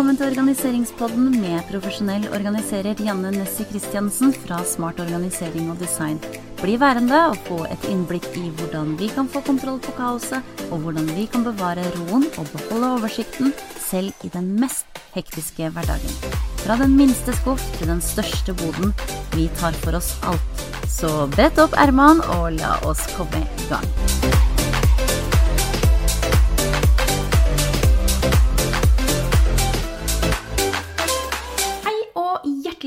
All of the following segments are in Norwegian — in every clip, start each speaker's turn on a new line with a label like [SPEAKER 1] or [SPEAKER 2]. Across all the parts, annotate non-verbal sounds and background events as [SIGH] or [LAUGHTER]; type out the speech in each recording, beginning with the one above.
[SPEAKER 1] Velkommen til organiseringspodden med profesjonell organiserer Janne Nessie Christiansen fra Smart organisering og design. Bli værende og få et innblikk i hvordan vi kan få kontroll på kaoset, og hvordan vi kan bevare roen og beholde oversikten selv i den mest hektiske hverdagen. Fra den minste skuff til den største boden. Vi tar for oss alt. Så brett opp ermene og la oss komme i gang.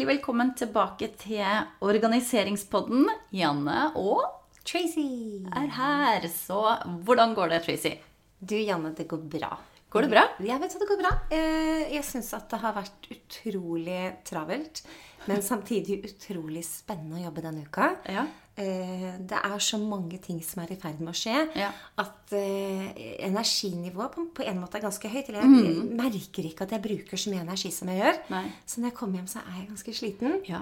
[SPEAKER 1] Hjertelig velkommen tilbake til organiseringspodden. Janne og
[SPEAKER 2] Tracy!
[SPEAKER 1] er her. Så hvordan går det, Tracy?
[SPEAKER 2] Du, Janne, det går bra.
[SPEAKER 1] Går det bra?
[SPEAKER 2] Jeg vet at det går bra. Eh, Jeg syns at det har vært utrolig travelt, men samtidig utrolig spennende å jobbe denne uka.
[SPEAKER 1] Ja.
[SPEAKER 2] Eh, Det er så mange ting som er i ferd med å skje,
[SPEAKER 1] Ja.
[SPEAKER 2] at eh, energinivået på, på en måte er ganske høyt. Eller jeg merker ikke at jeg bruker så mye energi som jeg gjør.
[SPEAKER 1] Mm. Nei.
[SPEAKER 2] Så når jeg kommer hjem, så er jeg ganske sliten.
[SPEAKER 1] Ja.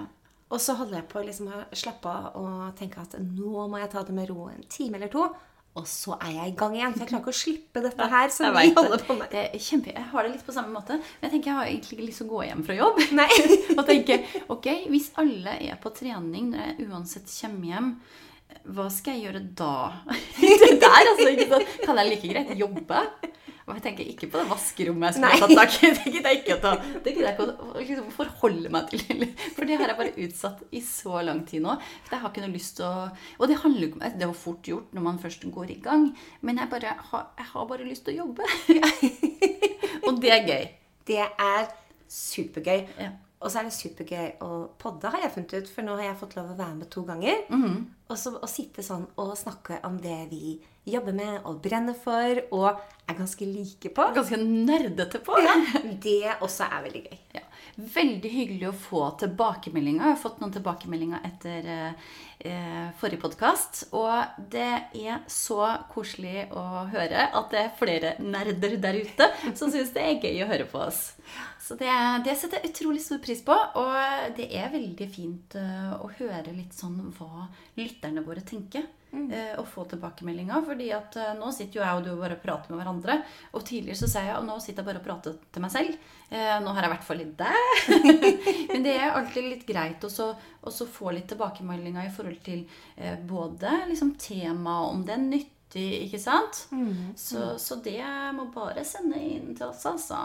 [SPEAKER 2] Og så holder jeg på liksom å slappe av og tenke at nå må jeg ta det med ro en time eller to. Og så er jeg i gang igjen. For jeg klarer ikke å slippe dette her som vi holder på med.
[SPEAKER 1] Det kjempe, jeg har det litt på samme måte. Men jeg tenker jeg har egentlig ikke lyst til å gå hjem fra jobb. [LAUGHS] Og tenke ok, hvis alle er på trening når jeg uansett kommer hjem, hva skal jeg gjøre da? [LAUGHS] det der, altså, ikke sant? Kan jeg like greit jobbe? Og jeg tenker ikke på det vaskerommet jeg skulle tatt tak i. Det gidder jeg ikke å. Det gidder jeg ikke å liksom, forholde meg til. For det har jeg bare utsatt i så lang tid nå. For jeg har ikke noe lyst til å Og det handler ikke om Det er jo fort gjort når man først går i gang, men jeg bare jeg har bare lyst til å jobbe. [LAUGHS] og det er gøy.
[SPEAKER 2] Det er supergøy.
[SPEAKER 1] Ja.
[SPEAKER 2] Og så er det supergøy å podde, har jeg funnet ut. For nå har jeg fått lov å være med to ganger.
[SPEAKER 1] Mhm.
[SPEAKER 2] Og så å sitte sånn og snakke om det vi jobber med og brenner for, og er ganske like på.
[SPEAKER 1] Ganske nerdete på.
[SPEAKER 2] Ja, det også er veldig gøy.
[SPEAKER 1] Ja. Veldig hyggelig å få tilbakemeldinger. Jeg har fått noen tilbakemeldinger etter eh, forrige podkast. Og det er så koselig å høre at det er flere nerder der ute som syns det er gøy å høre på oss. Så det, det setter jeg utrolig stor pris på. Og det er veldig fint eh, å høre litt sånn hva lytterne våre tenker. Eh, Og få tilbakemeldinger. fordi at eh, nå sitter jo jeg og du bare og prater med hverandre. Og tidligere så sier jeg at nå sitter jeg bare og prater til meg selv. Eh, Nå har jeg i hvert fall litt deg. [LAUGHS] Men det er alltid litt greit også få litt tilbakemeldinger i forhold til eh, både liksom tema, om det er nyttig, ikke sant? Så, så det må bare sende inn til oss, altså.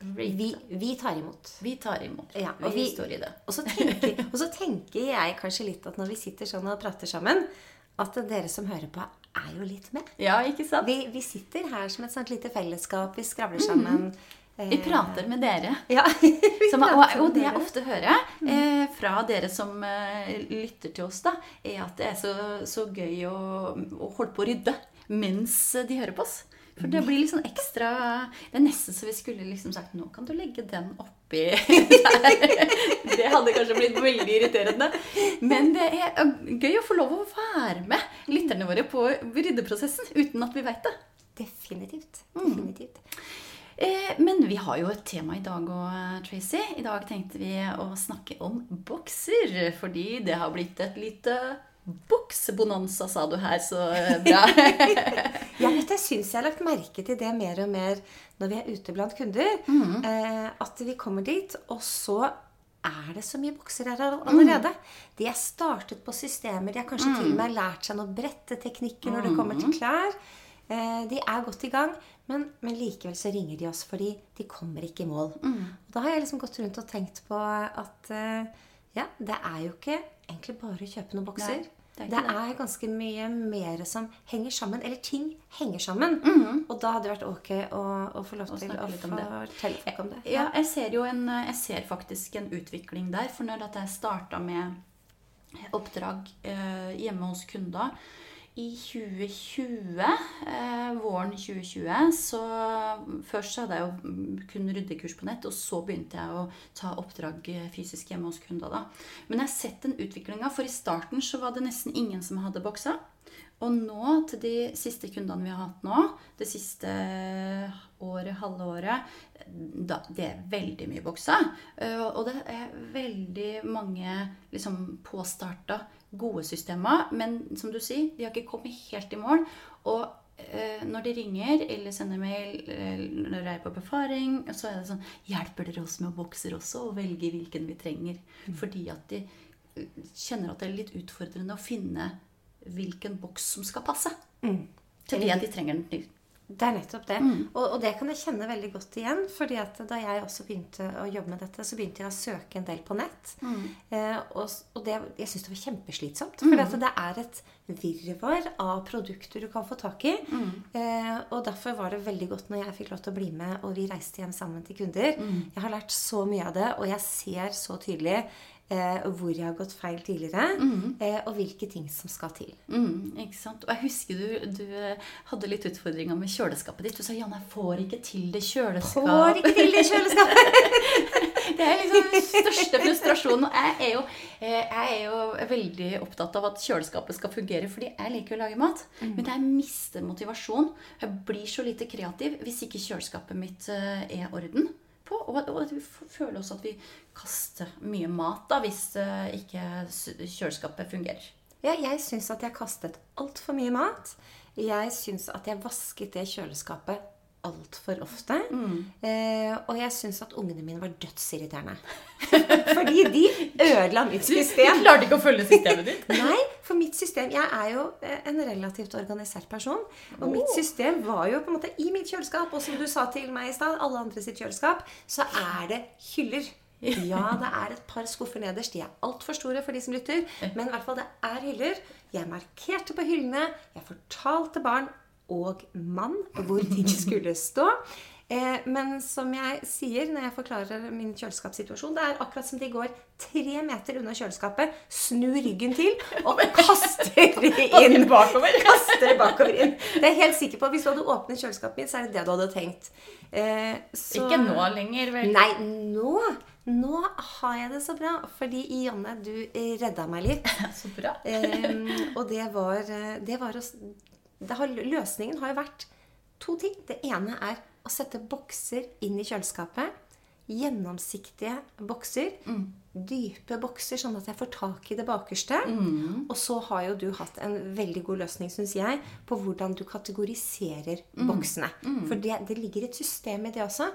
[SPEAKER 2] Vi, vi tar imot.
[SPEAKER 1] Vi tar imot.
[SPEAKER 2] Ja,
[SPEAKER 1] vi,
[SPEAKER 2] vi-
[SPEAKER 1] står i det.
[SPEAKER 2] Og så, tenker, og så tenker jeg kanskje litt at når vi sitter sånn og prater sammen, at dere som hører på, er jo litt med.
[SPEAKER 1] Ja, ikke sant?
[SPEAKER 2] Vi, vi sitter her som et sånt lite fellesskap. Vi skravler sammen. Eh,
[SPEAKER 1] Vi prater med dere.
[SPEAKER 2] Ja. [LAUGHS]
[SPEAKER 1] Som, og, og det jeg ofte hører eh, fra dere som eh, lytter til oss, da, er at det er så, så gøy å, å holde på å rydde mens de hører på oss. For det blir sånn ekstra Det er nesten så vi skulle liksom sagt Nå kan du legge den oppi [LAUGHS] der. Det hadde kanskje blitt veldig irriterende. Men det er gøy å få lov å være med lytterne våre på ryddeprosessen uten at vi veit det.
[SPEAKER 2] Definitivt.
[SPEAKER 1] Mm.
[SPEAKER 2] Definitivt.
[SPEAKER 1] Eh, men vi har jo et tema i dag òg, Tracy. I dag tenkte vi å snakke om bokser. Fordi det har blitt et lite boksebonanza, sa du her så eh, [LAUGHS] bra. [LAUGHS]
[SPEAKER 2] Ja, vet jeg syns jeg har lagt merke til det mer og mer når vi er ute blant kunder.
[SPEAKER 1] Mm.
[SPEAKER 2] eh, at vi kommer dit, og så er det så mye bokser her allerede.
[SPEAKER 1] Mm.
[SPEAKER 2] allerede. De er startet på systemer. De har kanskje til og med lært seg noen bretteteknikker når det kommer
[SPEAKER 1] Mhm.
[SPEAKER 2] til klær. Eh, de er godt i gang, men, men likevel så ringer de oss fordi de kommer ikke i mål. Da har jeg liksom gått rundt og tenkt på at eh, ja, det er jo ikke egentlig bare å kjøpe noen bokser.
[SPEAKER 1] Nei, det er
[SPEAKER 2] det, er ganske mye mer som henger sammen. Eller ting henger sammen. Og da hadde det vært ok å, å få lov til å
[SPEAKER 1] litt om det.
[SPEAKER 2] fortelle folk om det.
[SPEAKER 1] Ja, jeg ser jo en, jeg ser faktisk en utvikling der. For når jeg starta med oppdrag eh, hjemme hos kunder i 2020, eh, våren 2020, så først så hadde jeg jo kun ryddekurs på nett, og så begynte jeg å ta oppdrag eh, fysisk hjemme hos kunder. da. Men jeg har sett den utviklinga, for i starten så var det nesten ingen som hadde boksa. Og nå, til de siste kundene vi har hatt nå, det siste året, halve året, det er veldig mye boksa. Eh, Og det er veldig mange liksom, påstarta gode systemer. Men som du sier, de har ikke kommet helt i mål. Og eh, når de ringer eller sender mail eller når de er på befaring, så er det sånn Hjelper dere oss med bokser også, og velge hvilken vi trenger? Fordi at de eh, kjenner at det er litt utfordrende å finne hvilken boks som skal passe til det de trenger den til.
[SPEAKER 2] Det er nettopp det. Og, og det kan jeg kjenne veldig godt igjen. fordi at da jeg også begynte å jobbe med dette, så begynte jeg å søke en del på nett. Eh, og og det, jeg syns det var kjempeslitsomt. For mm. det er et virvar av produkter du kan få tak i. Eh, og derfor var det veldig godt når jeg fikk lov til å bli med, og vi reiste hjem sammen til kunder. Jeg har lært så mye av det, og jeg ser så tydelig eh, hvor jeg har gått feil tidligere, eh, og hvilke ting som skal til.
[SPEAKER 1] Mm, ikke sant? Og jeg husker du, du eh, hadde litt utfordringer med kjøleskapet ditt. Du sa 'Janne, jeg får ikke til det kjøleskapet'.
[SPEAKER 2] Får ikke til det kjøleskapet! [LAUGHS]
[SPEAKER 1] Det er liksom den største frustrasjonen. Og jeg er, jo, eh, jeg er jo veldig opptatt av at kjøleskapet skal fungere, fordi jeg liker å lage mat. Men jeg mister motivasjon. Jeg blir så lite kreativ hvis ikke kjøleskapet mitt eh, er orden på. Og, at vi føler også at vi kaster mye mat da, hvis eh, ikke kjøleskapet fungerer.
[SPEAKER 2] Ja, jeg syns at jeg kastet altfor mye mat. Jeg syns at jeg vasket det kjøleskapet altfor ofte. Eh, og jeg syns at ungene mine var dødsirriterende. [LAUGHS] Fordi de ødela mitt system.
[SPEAKER 1] Du klarte ikke å følge systemet ditt. [LAUGHS]
[SPEAKER 2] Nei, for mitt system Jeg er jo eh, en relativt organisert person. Og mitt system var jo på en måte i mitt kjøleskap. Og som du sa til meg i stad, alle andre sitt kjøleskap, så er det hyller. [LAUGHS] Ja, det er et par skuffer nederst. De er altfor store for de som lytter. Men i hvert fall, det er hyller. Jeg markerte på hyllene. Jeg fortalte barn og mann hvor ting skulle stå. Eh, men som jeg sier når jeg forklarer min kjøleskapssituasjon, det er akkurat som de går tre meter unna kjøleskapet, snur ryggen til og kaster [LAUGHS] inn.
[SPEAKER 1] bakover. [LAUGHS]
[SPEAKER 2] Kaster bakover inn. Det er jeg helt sikker på. Hvis du hadde åpnet kjøleskapet mitt, så er det det du hadde tenkt. Eh, så-
[SPEAKER 1] Ikke nå lenger, vel?
[SPEAKER 2] Nei, nå nå har jeg det så bra. Fordi Janne, du eh, redda meg litt. [LAUGHS]
[SPEAKER 1] Så bra.
[SPEAKER 2] Ehm, og det var, eh, det var å har, Løsningen har jo vært to ting. Det ene er å sette bokser inn i kjøleskapet. Gjennomsiktige bokser. Dype bokser, sånn at jeg får tak i det bakerste. Og så har jo du hatt en veldig god løsning, syns jeg, på hvordan du kategoriserer boksene. For det, det ligger et system i det også.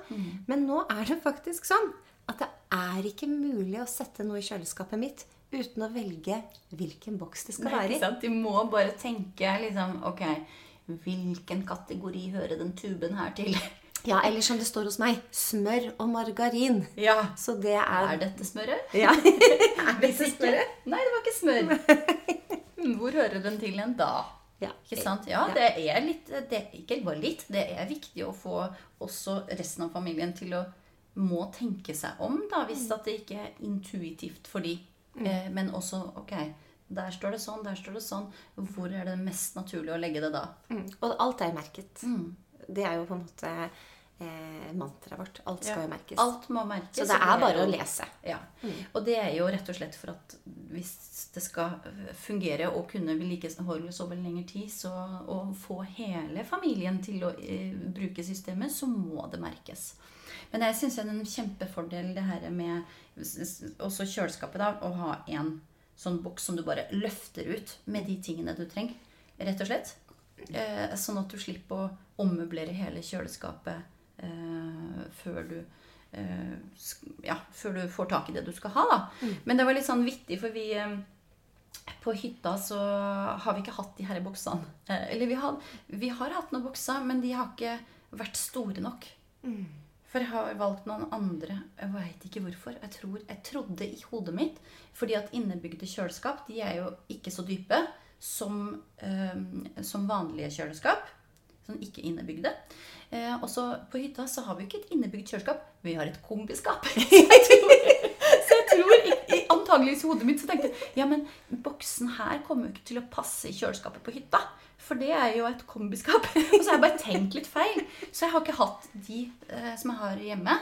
[SPEAKER 2] Men nå er det faktisk sånn at det er ikke mulig å sette noe i kjøleskapet mitt uten å velge hvilken boks det skal
[SPEAKER 1] Nei,
[SPEAKER 2] være i.
[SPEAKER 1] De må bare tenke liksom Ok, hvilken kategori hører den tuben her til? [LAUGHS]
[SPEAKER 2] Ja, eller som det står hos meg, smør og margarin.
[SPEAKER 1] Ja.
[SPEAKER 2] Så det er
[SPEAKER 1] Er dette smøret?
[SPEAKER 2] Ja. [LAUGHS] er
[SPEAKER 1] dette ikke Nei, det var ikke smør. Hmm, [LAUGHS] Hvor hører den til en da?
[SPEAKER 2] Ja.
[SPEAKER 1] Ikke sant? Ja, det er litt det, Ikke bare litt. Det er viktig å få også resten av familien til å må tenke seg om, da, hvis at det ikke er intuitivt for de. Eh, men også ok, der står det sånn, der står det sånn. Hvor er det mest naturlig å legge det da?
[SPEAKER 2] Mm. Og alt er merket. Det er jo på en måte eh, mantraet vårt. Alt skal
[SPEAKER 1] Ja.
[SPEAKER 2] jo merkes.
[SPEAKER 1] Alt må merkes.
[SPEAKER 2] Så det er bare
[SPEAKER 1] jo-
[SPEAKER 2] å lese.
[SPEAKER 1] Ja. Og det er jo rett og slett for at hvis det skal fungere og kunne vedlikeholdes over lengre tid, så å få hele familien til å eh, bruke systemet, så må det merkes. Men jeg syns det er en kjempefordel det her med også kjøleskapet, da, å ha en sånn boks som du bare løfter ut med de tingene du trenger, rett og slett. Eh, sånn at du slipper å ommøblere hele kjøleskapet før du eh, ja, før du får tak i det du skal ha. da. Men det var litt sånn vittig, for vi eh, på hytta så har vi ikke hatt de her boksene. Eh, eller vi har, vi har hatt noen bokser, men de har ikke vært store nok. For jeg har valgt noen andre. Jeg veit ikke hvorfor. Jeg, tror, jeg trodde i hodet mitt Fordi at innebygde kjøleskap de er jo ikke så dype som, eh, som vanlige kjøleskap. Sånn ikke innebygde. Eh, og så på hytta så har vi ikke et innebygd kjøleskap. Vi har et kombiskap. [LAUGHS] Så jeg tror, i, i hodet mitt så tenkte jeg ja, men boksen her kommer jo ikke til å passe i kjøleskapet på hytta. For det er jo et kombiskap. [LAUGHS] Og så har jeg bare tenkt litt feil. Så jeg har ikke hatt de eh, som jeg har hjemme.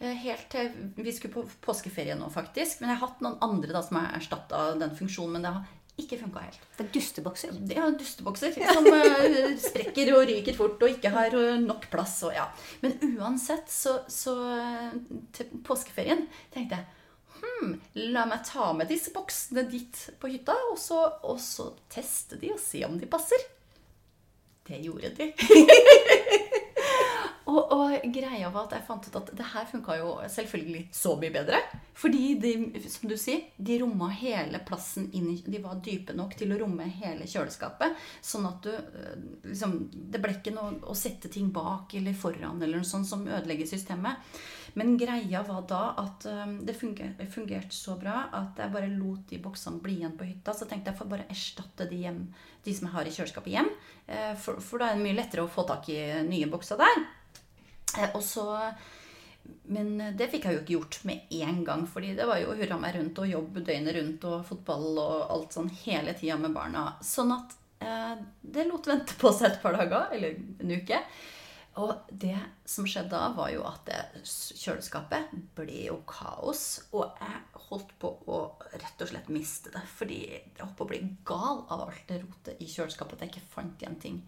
[SPEAKER 1] eh, Helt til Vi skulle på påskeferie nå, faktisk. Men jeg har hatt noen andre da som har erstatta den funksjonen. Men det har ikke funka helt.
[SPEAKER 2] Det er dustebokser.
[SPEAKER 1] Ja, er dustebokser som eh, sprekker og ryker fort og ikke har eh, nok plass. Og, ja. Men uansett, så, så eh, til påskeferien tenkte jeg hmm, la meg ta med disse boksene dit på hytta, og så, og så teste de og se om de passer. det gjorde de. [LAUGHS] og, og greia var at jeg fant ut at det her funka jo selvfølgelig så mye bedre. Fordi de, som du sier, de romma hele plassen inn De var dype nok til å romme hele kjøleskapet. Sånn at du eh, liksom Det ble ikke noe å sette ting bak eller foran eller noe sånt som ødelegger systemet. Men greia var da at um, det fungerte, fungerte så bra at jeg bare lot de boksene bli igjen på hytta. Så tenkte jeg får bare erstatte de, hjem, de som jeg har i kjøleskapet hjem. Eh, for, for, da er det mye lettere å få tak i nye bokser der. Eh, og så men det fikk jeg jo ikke gjort med en gang, fordi det var jo hurra meg rundt og jobb døgnet rundt og fotball og alt sånn hele tida med barna. Sånn at eh, det lot vente på seg et par dager, eller en uke. Og det som skjedde da, var jo at kjøleskapet ble jo kaos. Og jeg holdt på å rett og slett miste det. Fordi jeg holdt på å bli gal av alt det rotet i kjøleskapet at jeg ikke fant igjen ting.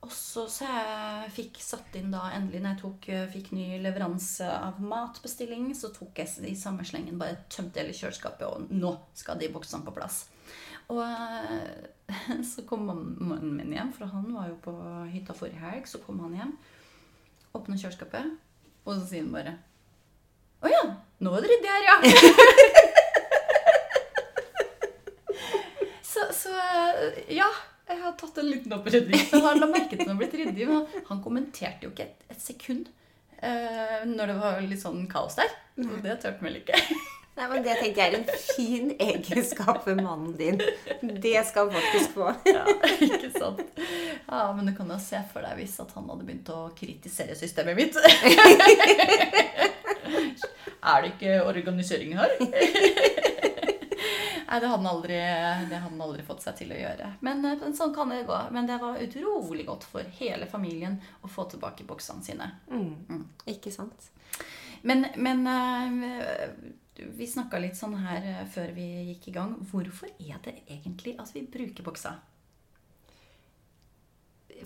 [SPEAKER 1] Og så, så jeg fikk satt inn da endelig når jeg tok, fikk ny leveranse av matbestilling, så tok jeg i samme slengen bare tømte hele kjøleskapet, og nå skal de boksene på plass. Og [LAUGHS] så kom mannen min hjem, for han var jo på hytta forrige helg. Så kom han hjem, åpna kjøleskapet, og så sier han bare Å ja, nå er det ryddig her, ja. [LAUGHS] så, så ja. Jeg har tatt en liten opprydning. Så han la merke til han har blitt ryddig. Men han kommenterte jo ikke et, et sekund uh, når det var litt sånn kaos der. Og det turte vel ikke.
[SPEAKER 2] Nei, men Det tenker jeg er en fin egenskap ved mannen din. Det skal han faktisk få. [LAUGHS]
[SPEAKER 1] ja, ikke sant. Ja, Men du kan jo se for deg hvis at han hadde begynt å kritisere systemet mitt. [LAUGHS] er det ikke organisering her? [LAUGHS] Nei, det hadde, han aldri, det hadde han aldri fått seg til å gjøre. Men, eh, men, sånn kan det gå. Men det var utrolig godt for hele familien å få tilbake boksene sine.
[SPEAKER 2] Mm. Mm. Ikke sant?
[SPEAKER 1] Men, men uh, vi snakka litt sånn her uh, før vi gikk i gang. Hvorfor er det egentlig at vi bruker bokser?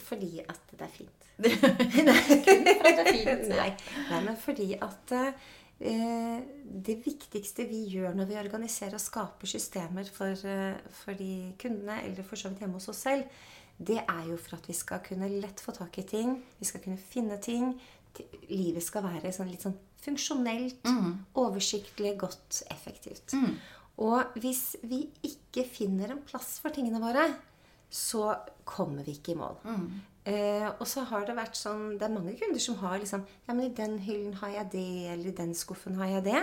[SPEAKER 2] Fordi at det er fint. [LAUGHS] [LAUGHS]
[SPEAKER 1] Det er fint.
[SPEAKER 2] Nei. Nei, men fordi at Eh, det viktigste vi gjør når vi organiserer og skaper systemer for, eh, for de kundene, eller for så vidt hjemme hos oss selv, det er jo for at vi skal kunne lett få tak i ting. Vi skal kunne finne ting. Livet skal være sånn litt sånn funksjonelt, mm. oversiktlig, godt, effektivt. Mm. Og hvis vi ikke finner en plass for tingene våre, så kommer vi ikke i mål. Mm. Eh, og så har det vært sånn Det er mange kunder som har liksom Ja, men i den hyllen har jeg det, eller i den skuffen har jeg det.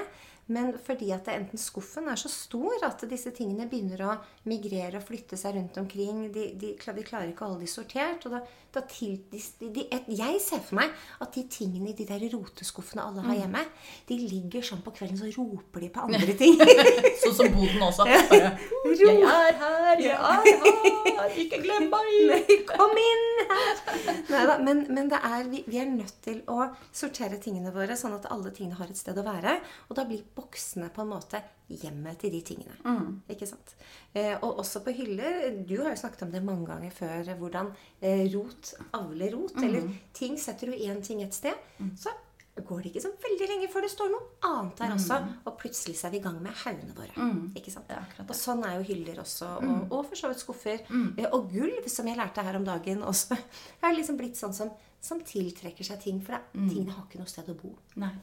[SPEAKER 2] Men fordi at det enten skuffen er så stor at disse tingene begynner å migrere og flytte seg rundt omkring De, de, de klarer ikke å holde de sortert. og da, da til, de, Jeg ser for meg at de tingene i de der roteskuffene alle har mm. hjemme, de ligger sånn på kvelden, så roper de på [LAUGHS] andre ting. [LAUGHS]
[SPEAKER 1] sånn som boden også. Bare, [LAUGHS] jeg er her, jeg er her, ikke glem meg!
[SPEAKER 2] Kom inn her! Neida, men, men er, vi, vi, er nødt til å sortere tingene våre sånn at alle tingene har et sted å være. Og da blir boksene på en måte hjemmet til de tingene. Mm. Ikke sant? Eh, og også på hyller. Du har jo snakket om det mange ganger før. Hvordan eh, rot avler rot. Mm. Eller ting setter du én ting et sted, mm. så går det ikke så veldig lenge før det står noe annet der også. Mm. Og plutselig så er vi i gang med haugene våre. Mm. Ikke sant? og sånn er jo hyller også. Og, mm. og for så vidt skuffer. Eh, og gulv, som jeg lærte her om dagen også, [LAUGHS] er liksom blitt sånn som, som tiltrekker seg ting. For det, tingene har ikke noe sted å bo.
[SPEAKER 1] Nei.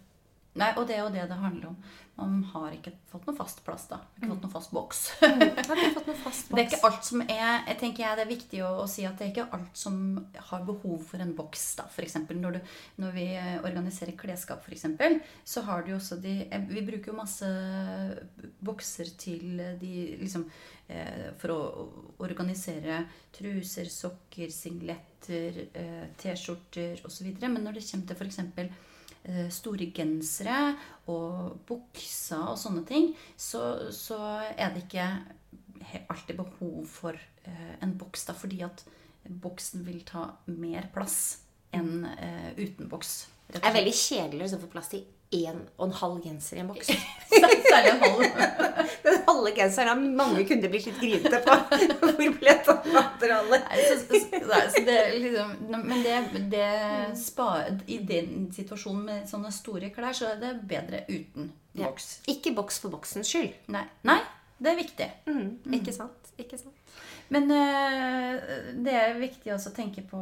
[SPEAKER 1] Nei, og det er jo det det handler om. Man har ikke fått noe fast plass, da. Ikke fått noen fast boks.
[SPEAKER 2] mm, har ikke fått noe fast boks. [LAUGHS]
[SPEAKER 1] Det er ikke alt som er jeg tenker jeg Det er viktig å, å, si at det er ikke alt som har behov for en boks. da. Eksempel, når, du, når vi organiserer klesskap, f.eks., så har du jo også de Vi bruker jo masse bokser til de liksom eh, For å organisere truser, sokker, singletter, eh, T-skjorter osv. Men når det kommer til f.eks Eh, store gensere og bukser og sånne ting, så, så, er det ikke alltid behov for eh, en boks. da, Fordi at boksen vil ta mer plass enn uh, uten boks.
[SPEAKER 2] Det er veldig kjedelig å få plass til én og en halv genser i en boks. [LAUGHS]
[SPEAKER 1] Særlig en halv.
[SPEAKER 2] Den halve genseren har mange kunder blitt litt grinete på. [LAUGHS] Hvor ble materialet?
[SPEAKER 1] Liksom, men det, det spar, i den situasjonen med sånne store klær, så er det bedre uten boks.
[SPEAKER 2] Ja. Ikke boks for boksens skyld.
[SPEAKER 1] Nei. Nei. det er viktig.
[SPEAKER 2] Mm, ikke sant? Ikke sant?
[SPEAKER 1] Men øh, det er viktig også å tenke på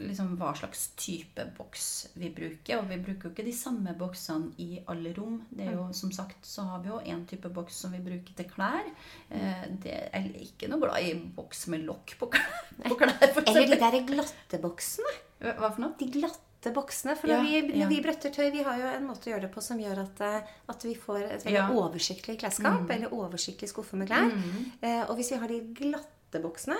[SPEAKER 1] liksom, hva slags type boks vi bruker. Og vi bruker jo ikke de samme boksene i alle rom. Det er jo, Som sagt så har vi jo én type boks som vi bruker til klær. Eh, det, er ikke noe glad i boks med lokk på, klær, [LAUGHS] på klær.
[SPEAKER 2] Eller de der glatte boksene.
[SPEAKER 1] Hva for noe?
[SPEAKER 2] De glatte boksene. For
[SPEAKER 1] Ja,
[SPEAKER 2] når, vi, når
[SPEAKER 1] ja.
[SPEAKER 2] vi brøtter tøy, vi har jo en måte å gjøre det på som gjør at, eh, at vi får et
[SPEAKER 1] Ja. Mm.
[SPEAKER 2] oversiktlig klesskap. Eller oversiktlig skuffe med klær. Eh, og hvis vi har de glatte boksene,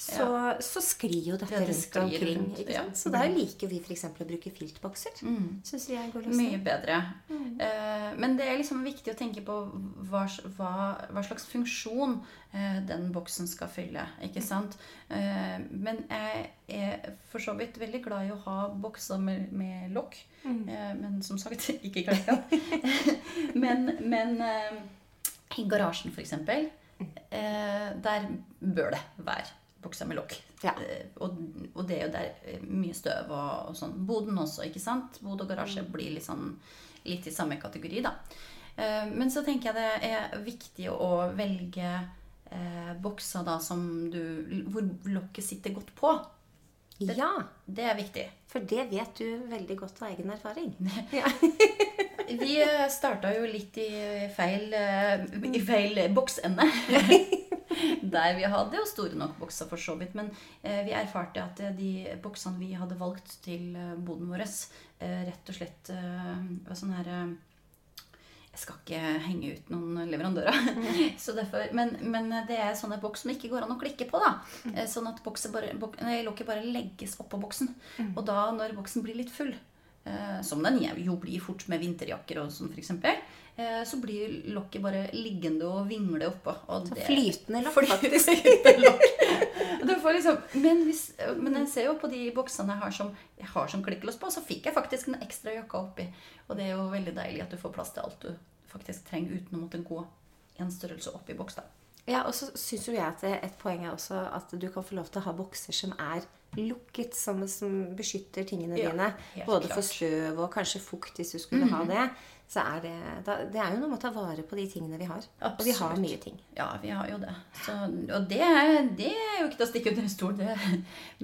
[SPEAKER 2] så, så sklir jo dette
[SPEAKER 1] Ja, det
[SPEAKER 2] rundt omkring.
[SPEAKER 1] rundt, ja.
[SPEAKER 2] Så der liker vi f.eks. å bruke filtbokser.
[SPEAKER 1] Mm. Mye bedre. Eh, men det er liksom viktig å tenke på hva, hva, hva slags funksjon eh, den boksen skal fylle. Ikke sant? Eh, men jeg er for så vidt veldig glad i å ha bokser med, med lokk. Eh, men som sagt, [LAUGHS] ikke klesskap. [LAUGHS] men men eh, i garasjen, f.eks., der bør det være bokser med lokk.
[SPEAKER 2] Ja.
[SPEAKER 1] Eh, og, og det er jo der eh, mye støv og, og sånn. Boden også, ikke sant? Bod og garasje blir litt sånn litt i samme kategori, da. Eh, Men så tenker jeg det er viktig å velge eh, bokser da som du Hvor lokket sitter godt på.
[SPEAKER 2] Ja,
[SPEAKER 1] Det er viktig.
[SPEAKER 2] for det vet du veldig godt av egen erfaring. [LAUGHS] Ja.
[SPEAKER 1] Vi starta jo litt i feil, eh, i feil boksende. [LAUGHS] Der vi hadde jo store nok bokser, for så vidt. Men eh, vi erfarte at eh, de boksene vi hadde valgt til eh, boden vår, eh, rett og slett eh, var sånn her eh, Jeg skal ikke henge ut noen leverandører. [LAUGHS] Så derfor, men, men det er sånne boks som ikke går an å klikke på. da. Mm. Sånn at bare, bok, lokket bare legges oppå boksen. Og da, når boksen blir litt full, eh, som den jo blir fort med vinterjakker og sånn f.eks., eh, så blir lokket bare liggende og vingle oppå. Og det-
[SPEAKER 2] flytende lokk, faktisk. [LAUGHS]
[SPEAKER 1] Flytende lokk. Liksom, men, hvis, men jeg ser jo på de boksene jeg har som, jeg som klikkelås på, så fikk jeg faktisk en ekstra jakke oppi. Og det er jo veldig deilig at du får plass til alt du faktisk trenger uten å måtte gå en størrelse opp i boks. da.
[SPEAKER 2] Ja, og så syns jo jeg at et poeng er også at du kan få lov til å ha bokser som er lukket, som, som beskytter tingene
[SPEAKER 1] Ja,
[SPEAKER 2] dine. Både
[SPEAKER 1] klart. for
[SPEAKER 2] støv og kanskje fukt, hvis du skulle ha det. Så er det, da, det er jo noe med å ta vare på de tingene vi har. Og vi har mye ting.
[SPEAKER 1] Ja, vi har jo det. Så, og det er, det er jo ikke til å stikke under en stol. Det.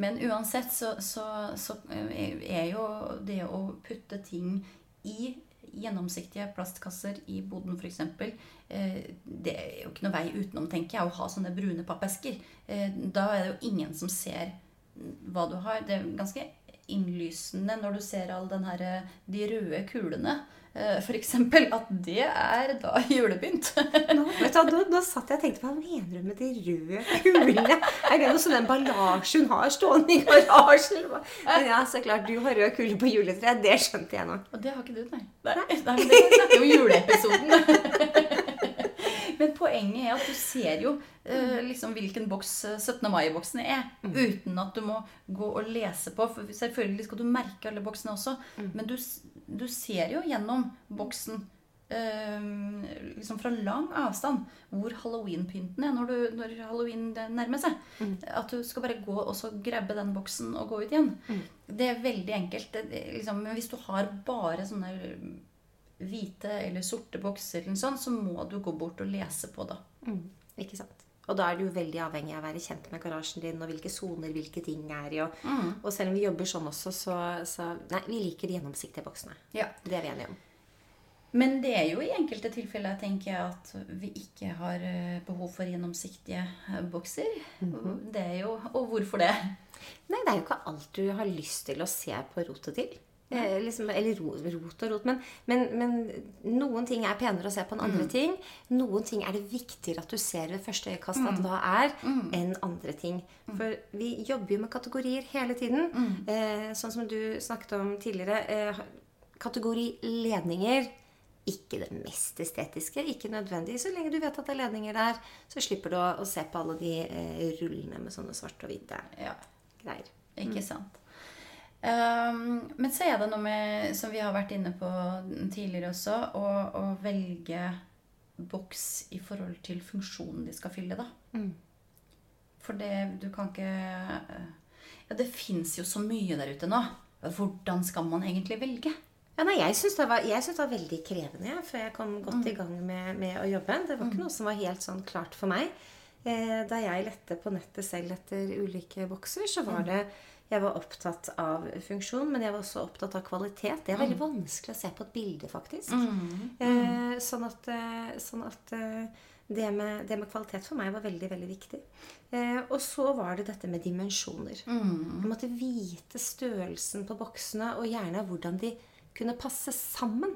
[SPEAKER 1] Men uansett så, så, så er jo det å putte ting i gjennomsiktige plastkasser i boden f.eks. Eh, det er jo ikke noe vei utenom, tenker jeg, å ha sånne brune pappesker. Eh, da er det jo ingen som ser hva du har. Det er ganske innlysende når du ser all den her, eh, de røde kulene. Eh, eksempel at det er da [LAUGHS] julepynt.
[SPEAKER 2] Nå, vet du, nå, nå satt jeg og tenkte Hva mener du med de røde kulene? Er det noe sånn emballasje hun har stående i garasjen? Men ja, så klart. Du har rød kule på juletreet. Det skjønte jeg nå.
[SPEAKER 1] Og det har ikke du, nei. Nei, nei men det er i juleepisoden. [LAUGHS] Men poenget er at du ser jo eh, liksom hvilken boks eh, 17. mai-boksen er, uten at du må gå og lese på. For selvfølgelig skal du merke alle boksene også, men du, du ser jo gjennom boksen eh, liksom fra lang avstand hvor halloween-pynten er når, du, når halloween nærmer seg. At du skal bare gå og så grabbe den boksen og gå ut igjen. Det er veldig enkelt. Det, det, liksom, men hvis du har bare sånne hvite eller sorte bokser, eller sånn, så må du gå bort og lese på det.
[SPEAKER 2] Mm, ikke sant? Og da er du jo veldig avhengig av å være kjent med garasjen din og hvilke soner hvilke ting er i. Og, og selv om vi jobber sånn også, så, så Nei, vi liker de gjennomsiktige boksene.
[SPEAKER 1] Ja.
[SPEAKER 2] Det er vi enige om.
[SPEAKER 1] Men det er jo i enkelte tilfeller tenker jeg at vi ikke har eh, behov for gjennomsiktige eh, bokser. Det er jo, Og hvorfor det?
[SPEAKER 2] Nei, det er jo ikke alt du har lyst til å se på rotet til. Eh, liksom, eller ro, rot og rot. Men, men, men noen ting er penere å se på enn andre ting. Noen ting er det viktigere at du ser ved første øyekast at hva er, enn andre ting. For vi jobber jo med kategorier hele tiden. Eh, sånn som du snakket om tidligere. Eh, kategori ledninger. Ikke det mest estetiske, ikke nødvendig. Så lenge du vet at det er ledninger der, så slipper du å, å se på alle de eh, rullene med sånne svarte og hvite
[SPEAKER 1] Ja,
[SPEAKER 2] greier.
[SPEAKER 1] ikke sant. Um, men så er det noe med, som vi har vært inne på tidligere også, å, å velge boks i forhold til funksjonen de skal fylle, da. For det du kan ikke Ja, det fins jo så mye der ute nå. Hvordan skal man egentlig velge?
[SPEAKER 2] Ja, nei, jeg syns det, det var veldig krevende ja, før jeg kom godt i gang med, med å jobbe. Det var ikke noe som var helt sånn klart for meg. Eh, da jeg lette på nettet selv etter ulike bokser, så var det Jeg var opptatt av funksjon, men jeg var også opptatt av kvalitet. Det er veldig vanskelig å se på et bilde, faktisk. Eh, sånn at, eh, sånn at eh, det, med, det med kvalitet for meg var veldig, veldig viktig. Eh, og så var det dette med dimensjoner. Jeg måtte vite størrelsen på boksene, og gjerne hvordan de kunne passe sammen.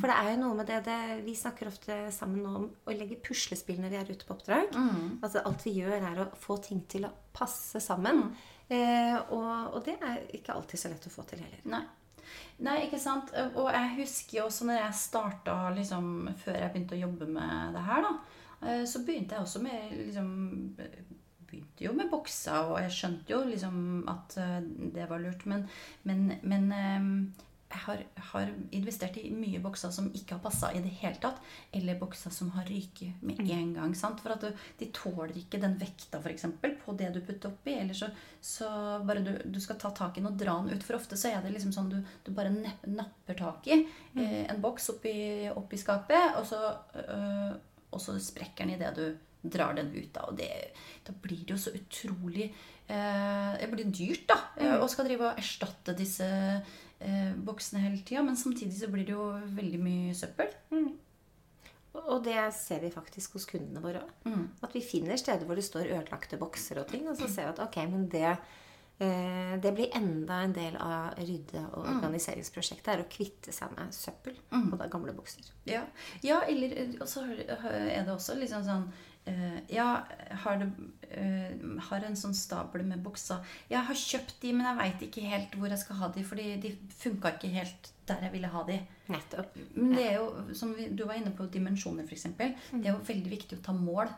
[SPEAKER 2] For det er jo noe med det, det Vi snakker ofte sammen om å legge puslespill når vi er ute på oppdrag. Altså Alt vi gjør, er å få ting til å passe sammen. Eh, og, og det er ikke alltid så lett å få til heller.
[SPEAKER 1] Nei. Nei, ikke sant. Og jeg husker jo også når jeg starta liksom, Før jeg begynte å jobbe med det her, da, eh, så begynte jeg også med liksom Begynte jo med bokser, og jeg skjønte jo liksom at eh, det var lurt. Men, men, men eh, har, har investert i mye bokser som ikke har passa i det hele tatt. Eller bokser som har ryket med en gang. sant? For at du, de tåler ikke den vekta for eksempel, på det du putter oppi. Eller så, så bare du, du skal ta tak i den og dra den ut. For ofte så er det liksom sånn du, du bare napper tak i eh, en boks oppi, oppi skapet, og så, øh, og så sprekker den idet du drar den ut. Da, og det, da blir det jo så utrolig eh, Det blir dyrt, da. eh, Å skal drive og erstatte disse eh, boksene hele tida. Men samtidig så blir det jo veldig mye søppel.
[SPEAKER 2] Og det ser vi faktisk hos kundene våre òg. At vi finner steder hvor det står ødelagte bokser og ting, og så ser vi at ok, men det, eh, det blir enda en del av rydde- og organiseringsprosjektet. er å kvitte seg med søppel og da gamle bukser.
[SPEAKER 1] Ja, ja eller eh, så er det også liksom sånn eh, Ja, har, det, eh, har en sånn stabel med bukser. Jeg har kjøpt de, men jeg veit ikke helt hvor jeg skal ha de, fordi de funka ikke helt der jeg ville ha de.
[SPEAKER 2] Nettopp.
[SPEAKER 1] Men det er jo, som vi, du var inne på dimensjoner, f.eks. Det er jo veldig viktig å ta mål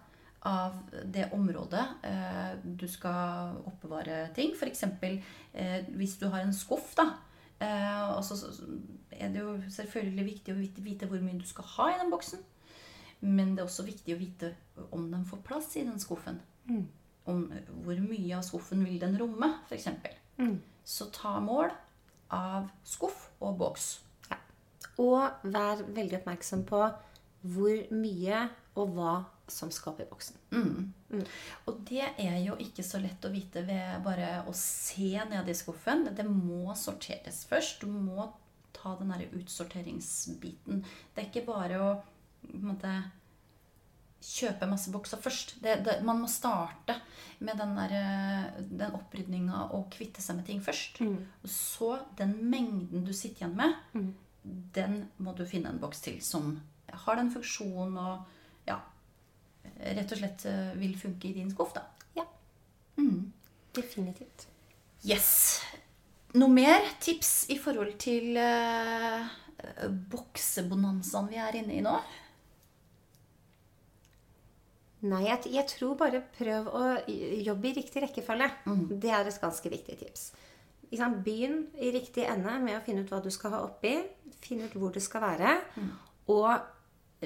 [SPEAKER 1] av det området eh, du skal oppbevare ting. F.eks. Eh, hvis du har en skuff, da. Eh, og så så er det jo selvfølgelig viktig å vite, hvor mye du skal ha i den boksen. Men det er også viktig å vite om den får plass i den skuffen. Om hvor mye av skuffen vil den romme, f.eks. Så ta mål av skuff og boks.
[SPEAKER 2] Ja. Og vær veldig oppmerksom på hvor mye og hva som skaper opp Mm. boksen.
[SPEAKER 1] Og det er jo ikke så lett å vite ved bare å se ned i skuffen. Det må sorteres først. Du må ta den der utsorteringsbiten. Det er ikke bare å måte, kjøpe masse bokser først. Det, det, man må starte med den, der, eh, den opprydninga og kvitte seg med ting først. Og så den mengden du sitter igjen med, den må du finne en boks til som har den funksjonen og rett og slett eh, vil funke i din skuff. da.
[SPEAKER 2] Ja. Definitivt.
[SPEAKER 1] Yes. Noe mer tips i forhold til uh, boksebonanzaen vi er inne i nå?
[SPEAKER 2] Nei, jeg, jeg tror bare prøv å jobbe i riktig rekkefølge. Det er et ganske viktig tips. Begynn i riktig ende med å finne ut hva du skal ha oppi. Finn ut hvor det skal være. Og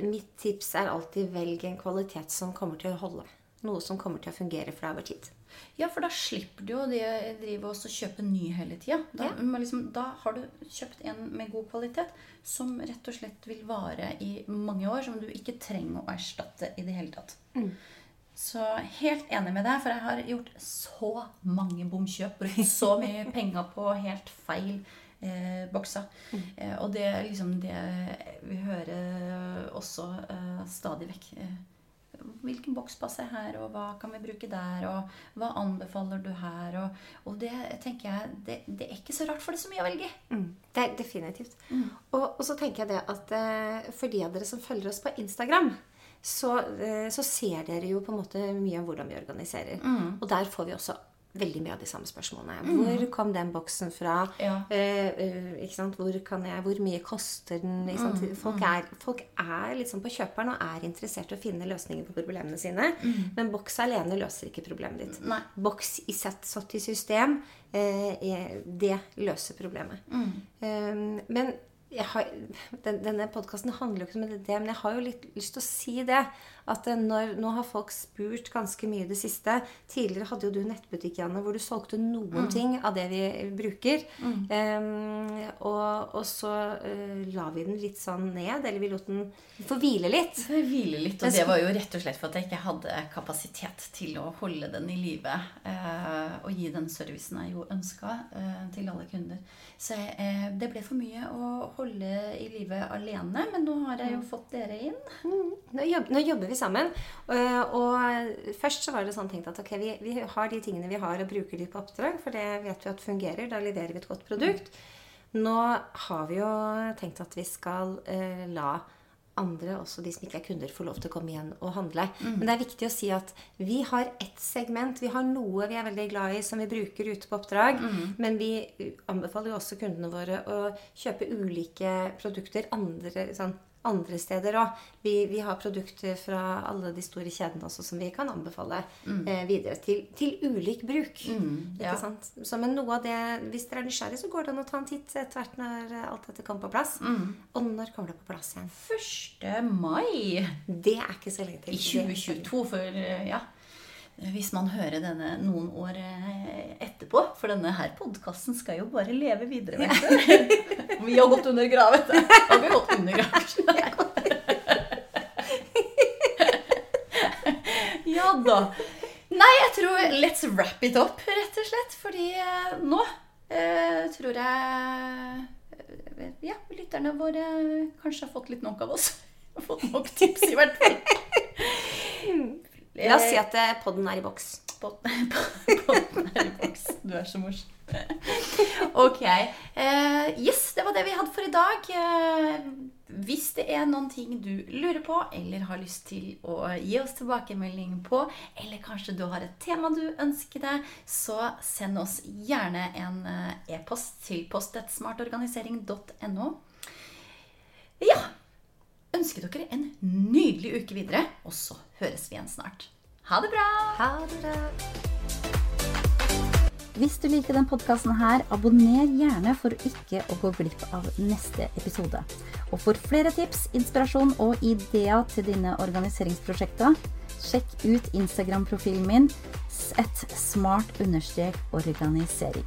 [SPEAKER 2] mitt tips er alltid velg en kvalitet som kommer til å holde. Noe som kommer til å fungere for deg over tid.
[SPEAKER 1] Ja, for da slipper du jo det å drive og kjøpe ny hele tida. Da,
[SPEAKER 2] Ja.
[SPEAKER 1] liksom, da har du kjøpt en med god kvalitet som rett og slett vil vare i mange år. Som du ikke trenger å erstatte i det hele tatt. Så helt enig med deg, for jeg har gjort så mange bomkjøp. Brukt så mye penger på helt feil eh, bokser. Eh, og det er liksom det vi hører også eh, stadig vekk. Eh, hvilken boks passer her, og hva kan vi bruke der, og hva anbefaler du her? Og, og det tenker jeg, det, det er ikke så rart, for det er så mye å velge i.
[SPEAKER 2] Mm, det er definitivt. Og, og så tenker jeg det at eh, for de av dere som følger oss på Instagram, så, eh, så ser dere jo på en måte mye om hvordan vi organiserer. Og der får vi også veldig mye av de samme spørsmålene. Hvor kom den boksen fra?
[SPEAKER 1] Ja.
[SPEAKER 2] Eh, eh? Hvor, kan jeg, hvor mye koster den? Sant? Folk, er, folk er liksom på kjøperen og er interessert i å finne løsninger på problemene sine. Men boks alene løser ikke problemet ditt.
[SPEAKER 1] Nei.
[SPEAKER 2] Boks i sett, satt i system, eh, det løser problemet. Eh, men har, den, Denne podkasten handler jo ikke om det, men jeg har jo litt lyst til å si det. At eh, når, nå har folk spurt ganske mye i det siste. Tidligere hadde jo du nettbutikk Janne, hvor du solgte noen mm. ting av det vi bruker. Mm. Um, og, og, så uh, la vi den litt sånn ned. Eller vi lot den få hvile litt.
[SPEAKER 1] Hvile litt, Og det var jo rett og slett for at jeg ikke hadde kapasitet til å holde den i live. Uh, og gi den servicen jeg jo ønska uh, til alle kunder. Så det ble for mye å holde i live alene. Men nå har jeg jo mm. fått dere inn.
[SPEAKER 2] Mm. Nå, jobb, nå, jobber, vi sammen. Eh, og først så var det sånn tenkt at ok, vi, vi, har de tingene vi har, og bruker de på oppdrag. For det vet vi at fungerer. Da leverer vi et godt produkt. Nå har vi jo tenkt at vi skal eh, la andre, også de som ikke er kunder, får lov til å komme igjen og handle. Mm. Men det er viktig å si at vi har ett segment. Vi har noe vi er veldig glad i som vi bruker ute på oppdrag. Mm. Men vi anbefaler jo også kundene våre å kjøpe ulike produkter. andre sånn andre steder òg. Vi, vi, har produkter fra alle de store kjedene også som vi kan anbefale mm. eh, videre til, til, ulik bruk. Mm, ja. Ikke sant? Så, men noe av det, hvis dere er nysgjerrig, så går det an å ta en titt etter hvert når alt dette kommer på plass. Mm. Og når kommer det på plass igjen?
[SPEAKER 1] 1. mai.
[SPEAKER 2] Det er ikke så lenge til.
[SPEAKER 1] I 2022, for ja hvis man hører denne noen år eh, etterpå. For denne her podkasten skal jo bare leve videre. Vet du. [LAUGHS] Vi har gått under gravet. [LAUGHS] Har vi gått under gravet? Ja da. Nei, jeg tror let's wrap it up, rett og slett. Fordi eh, nå eh, tror jeg eh, ja, lytterne våre kanskje har fått litt nok av oss. Har [LAUGHS] fått nok tips, i hvert fall.
[SPEAKER 2] La oss si at eh, podden er i boks. [LAUGHS]
[SPEAKER 1] Podden er i boks. Du er så morsom. [LAUGHS] ok. Uh, yes, det var det vi hadde for i dag. Uh, hvis det er noen ting du lurer på, eller har lyst til å gi oss tilbakemelding på, eller kanskje du har et tema du ønsker deg, så send oss gjerne en e-post til post.smartorganisering.no. Ja, ønsker dere en nydelig uke videre, og så høres vi igjen snart. Ha det bra!
[SPEAKER 2] Ha det bra!
[SPEAKER 1] Hvis du liker den podkasten abonner gjerne for ikke å gå glipp av neste episode. Og for flere tips, inspirasjon og ideer til dine organiseringsprosjekter, sjekk ut Instagram-profilen min sett smart-organisering.